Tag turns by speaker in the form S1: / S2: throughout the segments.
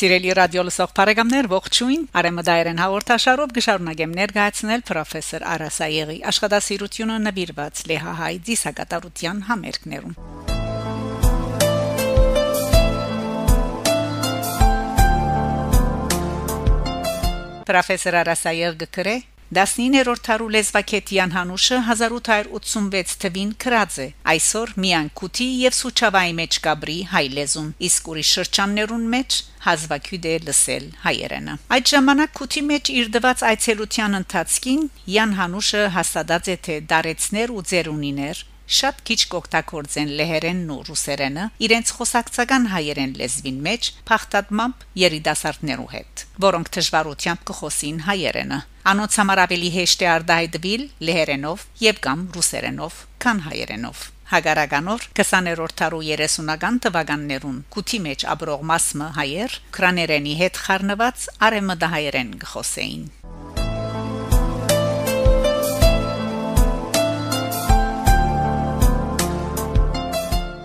S1: Սիրելի ռադիո լսող բարեկամներ, ողջույն։ Արեմդայերեն հաղորդաշարով գշարունակեմ ներկայացնել պրոֆեսոր Արասայեգի աշխատասիրությունը նվիրված Լեհահայ դիսակատարության համերգներուն։ Պրոֆեսոր Արասայեգը գրե 19-րդ դարու լեզվակետյան Հանուշը 1886 թվին քրած է այսօր միան քութի եւ սուչավայի մեջ գաբրի հայ լեզուն իսկ ուրիշ շրջաններուն մեջ հազվագյուտ է լսել հայերենը այդ ժամանակ քութի մեջ իր դված այցելության ընթացքին Յան Հանուշը հաստատած է թե դարեցներ ու ձերունիներ շատ քիչ կօգտագործեն լեհերենն ու ռուսերենը իրենց խոսակցական հայերեն լեզվին մեջ փախտատմամբ երիտասարդներու հետ որոնք դժվարությամբ կխոսին հայերենը անոնց համար ավելի հեշտ է արդահայտվել լեհերենով եւ կամ ռուսերենով քան հայերենով Հագարականոր 20-րդ դարու 30-ական թվականներուն կուտի մեջ աբրող մասը հայեր քրաներենի հետ խառնված արեմդահայերեն գխոսեին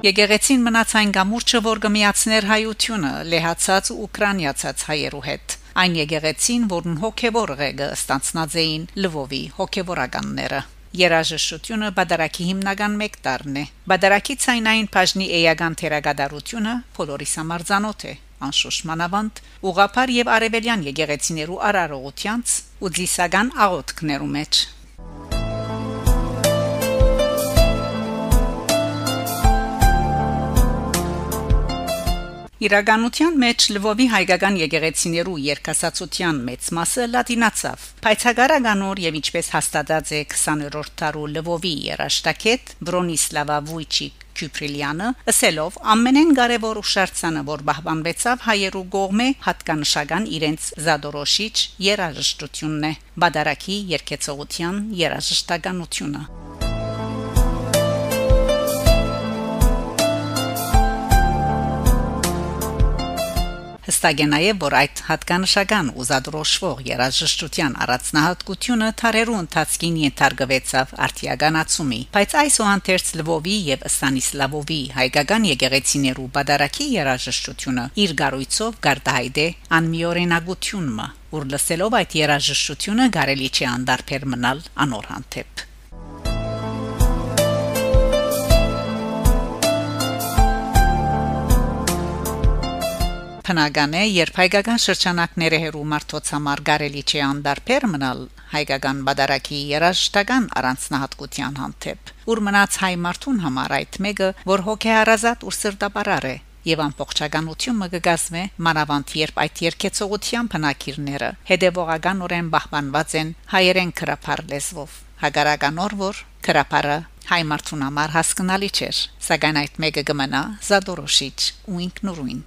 S1: Եկեղեցին մնաց այն գամուրջը, որ գմիացներ հայությունը, լեհացած ու ուկրաինացած հայերու հետ։ Այն եկեղեցին, որն հոգևոր ղեկը ստանցնած էին Լվովի հոգևորականները։ Երաժշտությունը բادرակի հիմնական մեկ տարն է։ Բادرակի ցայնային բաժնի էական թերագադարությունը փոլորիս ամարձանոթ է անշոշմանավանդ ուղափար եւ արևելյան եկեղեցիներու արարողությանց ու դիսական աղոթքներու մեջ։ Իրականության մեջ Լվովի հայկական եկեղեցիներու երկասացության մեծ մասը լատինացավ։ Փայցագարականոր եւ ինչպես հաստատած է 20-րդ դարու Լվովի երաշտակետ Բրոնիսլավա Վույչիկ Քյուպրիլյանը ասելով ամենեն կարևոր ուշարձանը որ բահբանվեցավ հայերու գողմե հատկանշական իրենց զադորոշիչ երաժշտությունն է բադարակի երկեցողության երաժշտականությունը Հստակ է նաև, որ այդ հատկանշական ուզադրոշվող երաժշտության առանձնահատկությունը թարերու ընթացքին ենթարկվեցավ արտիագանացումի, բայց այսուհանդերձ Լվովի եւ Ստանիսլավովի հայկական եկեղեցիներու բادرակի երաժշտությունը իր գարույցով գարտահայտ է անմիօրենագությունը, որ լսելով այդ երաժշտությունը կարելի չի անդարբեր մնալ անօրհանդեփ։ Բնական է, երբ հայկական շրջանակները հերու մարդոց համար կարելի չի անդարբեր մնալ հայկական բادرակի երաժշտական առանձնահատկության հանդեպ։ Ուր մնաց հայ մարդուն համար այդ մեկը, որ հոգեհարազատ ու սրտապարար է եւ ամբողջականությունը կգազմե մանավանդ երբ այդ երկեցողության բնակիրները հետևողականորեն բահբանված են հայերեն քրափար լեզվով հագարականոր որ քրափարը հայ մարդուն համար հասկանալի չէր սակայն այդ մեկը կմնա զադորոշիչ ու ինքնուրույն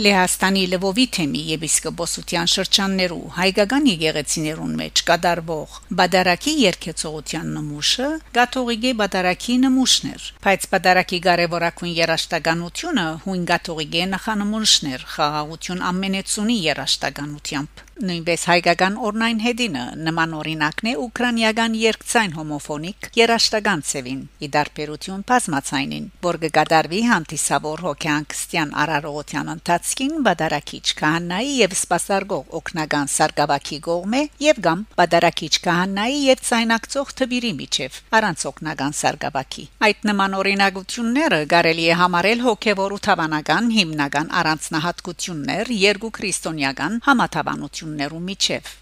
S1: Լեհաստանի Լվովի թեմի եպիսկոպոսության շրջաններու հայկական եկեղեցիներուն մեջ կդարվող Բադարակի երկեցողության նմուշը Գաթողիկե Բադարակի նմուշներ, բայց Բադարակի կարևորակուն երաշտականությունը հույն Գաթողիկե նախանմուշներ խաղաղություն ամենեցունի երաշտականությամբ նույնպես հայկական օրնային հեդինը նման օրինակն է ուկրաինական երկցային հոմոֆոնիկ երաշտական ծևին՝ ի դարբերություն բազմացանին, որ կգադարվի հանդիսավոր հոգեանքստյան արարողության ընթացքին բադարակիչ քահանայի եւ սպասարգող օկնական սարգավակի գողմե եւ կամ բադարակիչ քահանայի եւ ցայնակցող թբիրի միջև առանց օկնական սարգավակի։ Այդ նման օրինակությունները կարելի է համարել հոգեվոր ու թվանական հիմնական առանձնահատկություններ երկու քրիստոնեական համաթավանություն ընկերություններու միջև։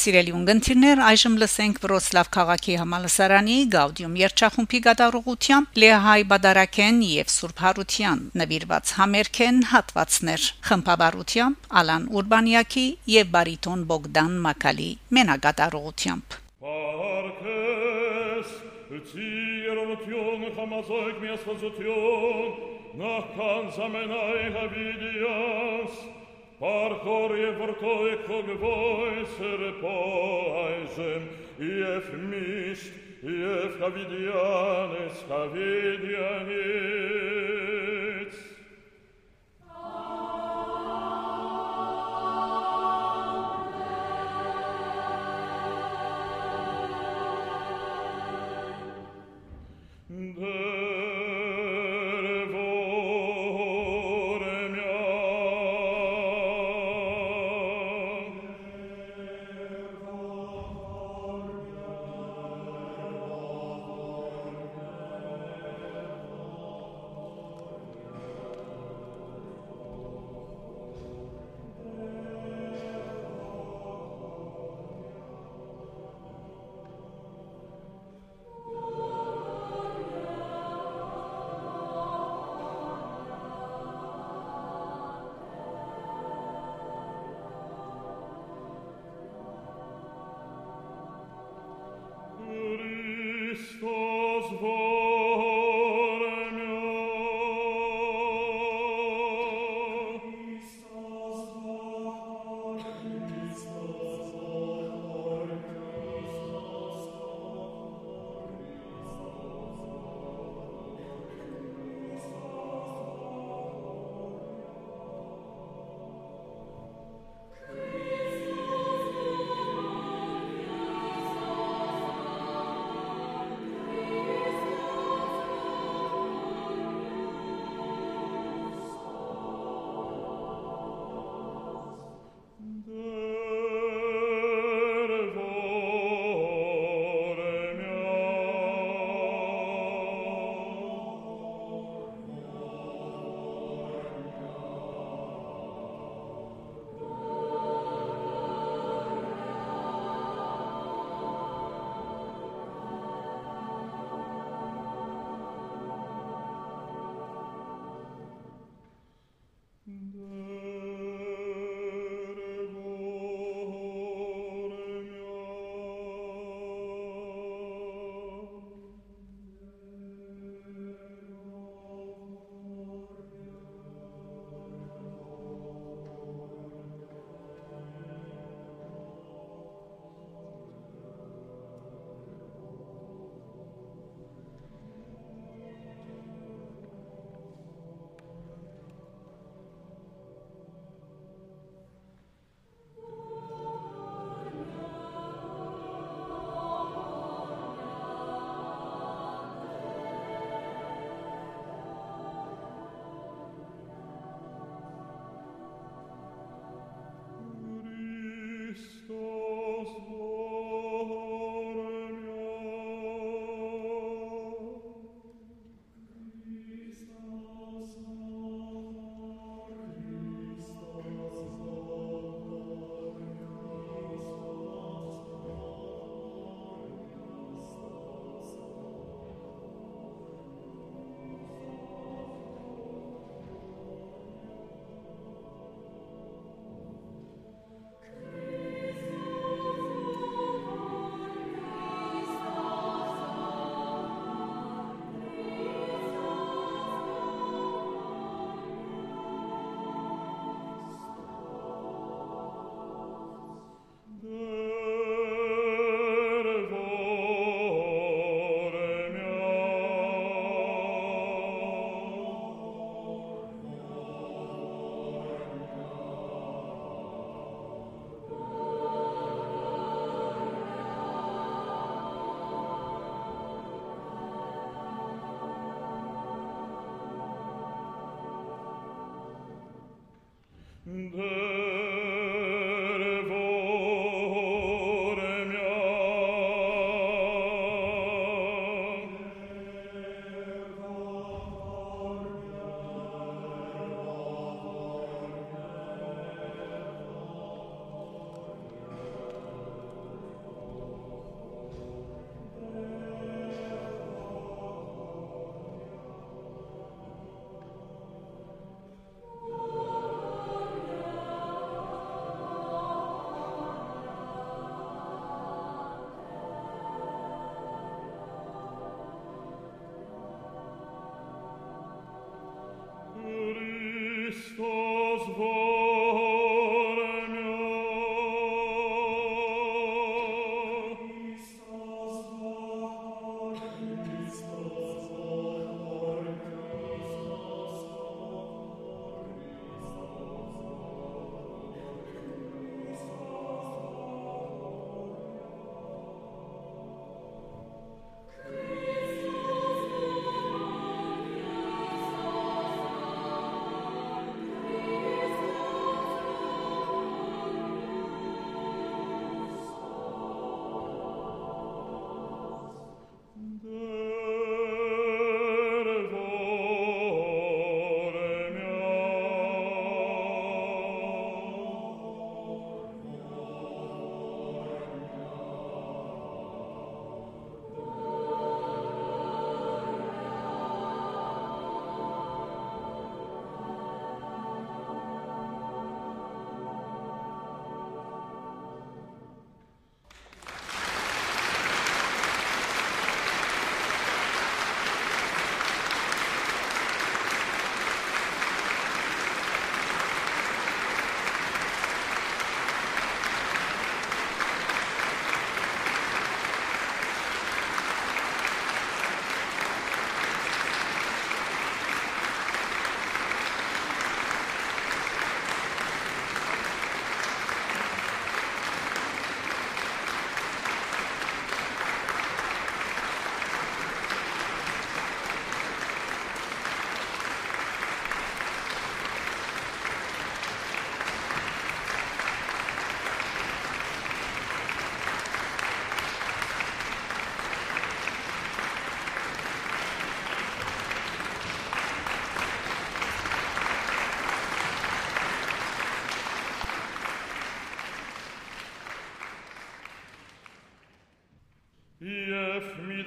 S1: Սիրելի ունգընտիրներ, այժմ լսենք Վրոցլավ քաղաքի համալսարանի Գաուդիում երչախումբի գդարողությամբ Լեհայ Բադարակեն եւ Սուրբ Հարության նվիրված համերգեն հատվածներ խմբաբարությամբ Ալան Ուրբանյակի եւ բարիտոն Բոգդան Մակալի մենագդարողությամբ
S2: Zieron und Jung, Hammer Zeug, mir ist von so Jung, nach Kansamene Havidias, Parkorie vortoi kog voi sere poaisem, Ief mist, Ief Havidianes, Havidianes.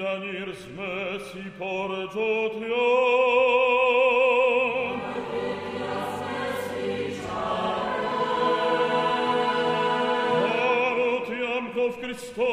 S2: danir smesi porgiotion.
S1: Marutiam cov Christo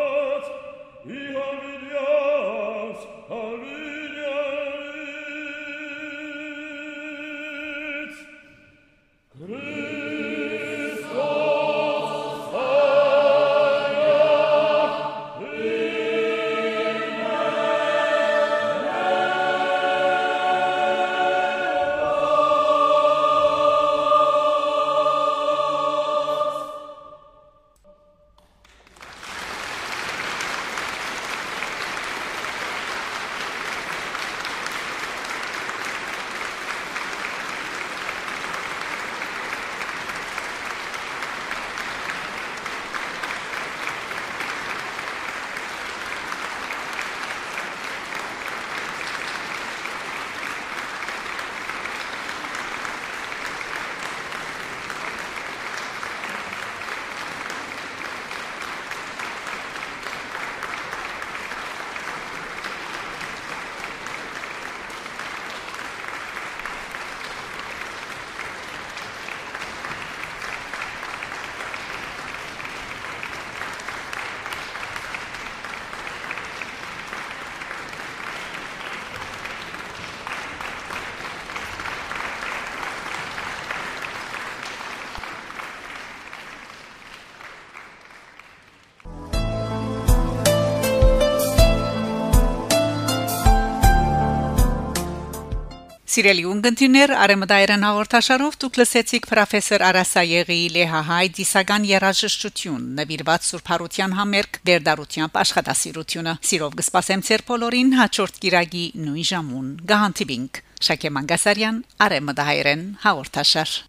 S1: Սիրելի ունգընտիներ, արեմդայրան հաղորդաշարով դուք լսեցիք պրոֆեսոր Արասայեգի Լեհահայ դիսական երաժշտություն նվիրված Սուրբ Հարության համերգ վերդարությամբ աշխատասիրությունը։ Սիրով կսպասեմ ցեր բոլորին հաջորդ գիրագի նույն ժամուն։ Գահանտիբինգ Շակե Մանգասարյան, արեմդայրեն հաղորդաշար։